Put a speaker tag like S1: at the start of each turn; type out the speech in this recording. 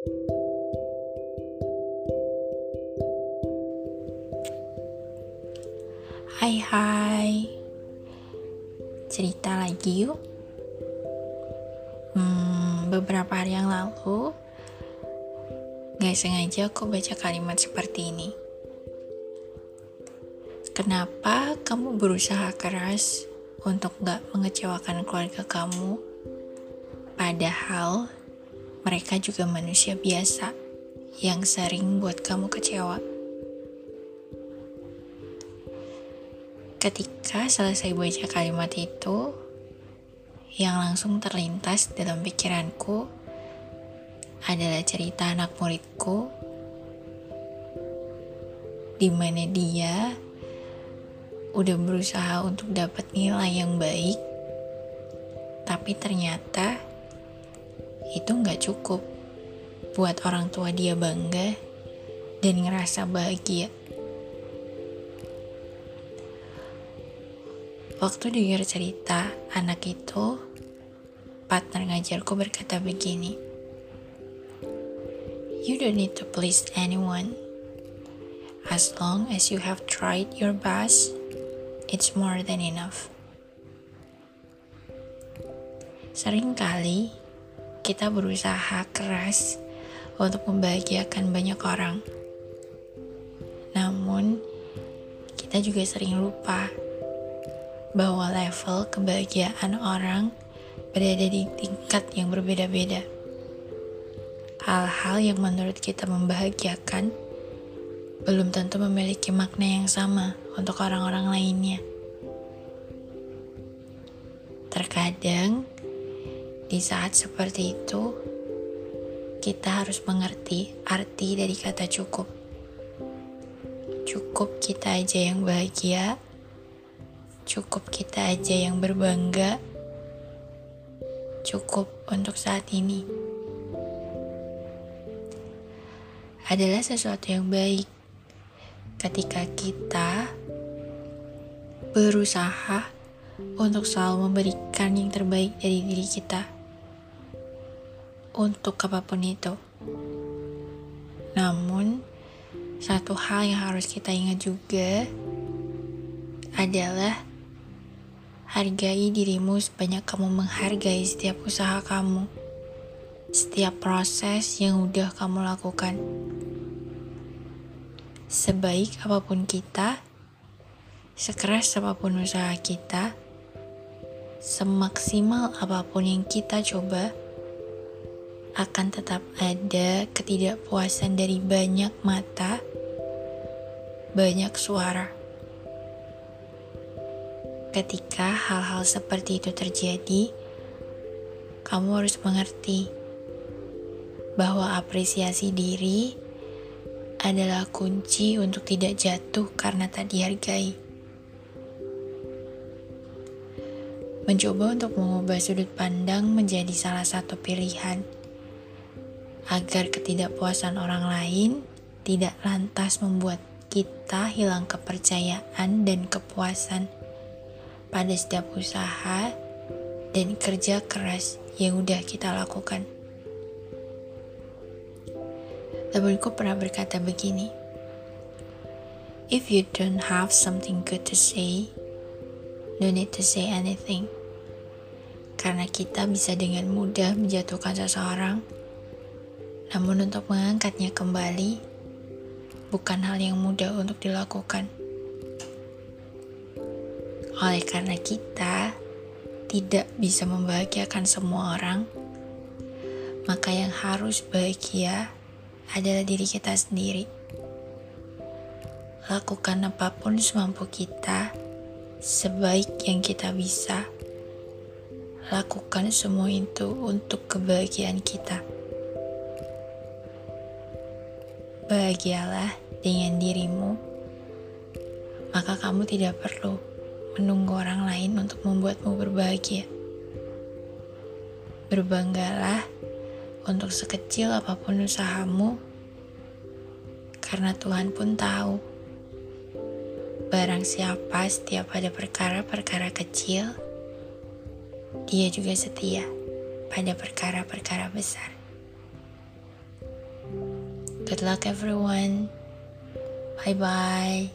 S1: Hai hai. Cerita lagi yuk. Hmm, Beberapa hari yang lalu Gak sengaja aku baca kalimat seperti ini. Kenapa kamu berusaha keras Untuk gak mengecewakan keluarga kamu? Padahal mereka juga manusia biasa yang sering buat kamu kecewa. Ketika selesai baca kalimat itu, yang langsung terlintas dalam pikiranku adalah cerita anak muridku di mana dia udah berusaha untuk dapat nilai yang baik, tapi ternyata itu nggak cukup buat orang tua dia bangga dan ngerasa bahagia. Waktu dengar cerita anak itu, partner ngajarku berkata begini, You don't need to please anyone. As long as you have tried your best, it's more than enough. Seringkali kita berusaha keras untuk membahagiakan banyak orang. Namun, kita juga sering lupa bahwa level kebahagiaan orang berada di tingkat yang berbeda-beda. Hal-hal yang menurut kita membahagiakan belum tentu memiliki makna yang sama untuk orang-orang lainnya. Terkadang, di saat seperti itu, kita harus mengerti arti dari kata cukup. Cukup kita aja yang bahagia Cukup kita aja yang berbangga. Cukup untuk saat ini. Adalah sesuatu yang baik ketika kita berusaha untuk selalu memberikan yang terbaik dari diri kita untuk apa pun itu. Namun, satu hal yang harus kita ingat juga adalah Hargai dirimu sebanyak kamu menghargai setiap usaha kamu, setiap proses yang udah kamu lakukan. Sebaik apa pun kita, sekeras apa pun usaha kita, semaksimal apa pun yang kita coba, akan tetap ada ketidakpuasan dari banyak mata, banyak suara Ketika hal-hal seperti itu terjadi, kamu harus mengerti bahwa apresiasi diri adalah kunci untuk tidak jatuh karena tak dihargai. Mencoba untuk mengubah sudut pandang menjadi salah satu pilihan agar ketidakpuasan orang lain tidak lantas membuat kita hilang kepercayaan dan kepuasan pada setiap usaha dan kerja keras yang udah kita lakukan. Temanku pernah berkata begini, If you don't have something good to say, no need to say anything. Karena kita bisa dengan mudah menjatuhkan seseorang, namun untuk mengangkatnya kembali bukan hal yang mudah untuk dilakukan. Oleh karena kita tidak bisa membahagiakan semua orang, maka yang harus bahagia adalah diri kita sendiri. Lakukan apa pun semampu kita, sebaik yang kita bisa. Lakukan semua itu untuk kebahagiaan kita. Bahagialah dengan dirimu, maka kamu tidak perlu menunggu orang lain untuk membuatmu berbahagia. Berbanggalah untuk sekecil apa pun usahamu, karena Tuhan pun tahu. Barang siapa setiap ada perkara-perkara kecil, dia juga setia pada perkara-perkara besar. Good luck, everyone. Bye bye.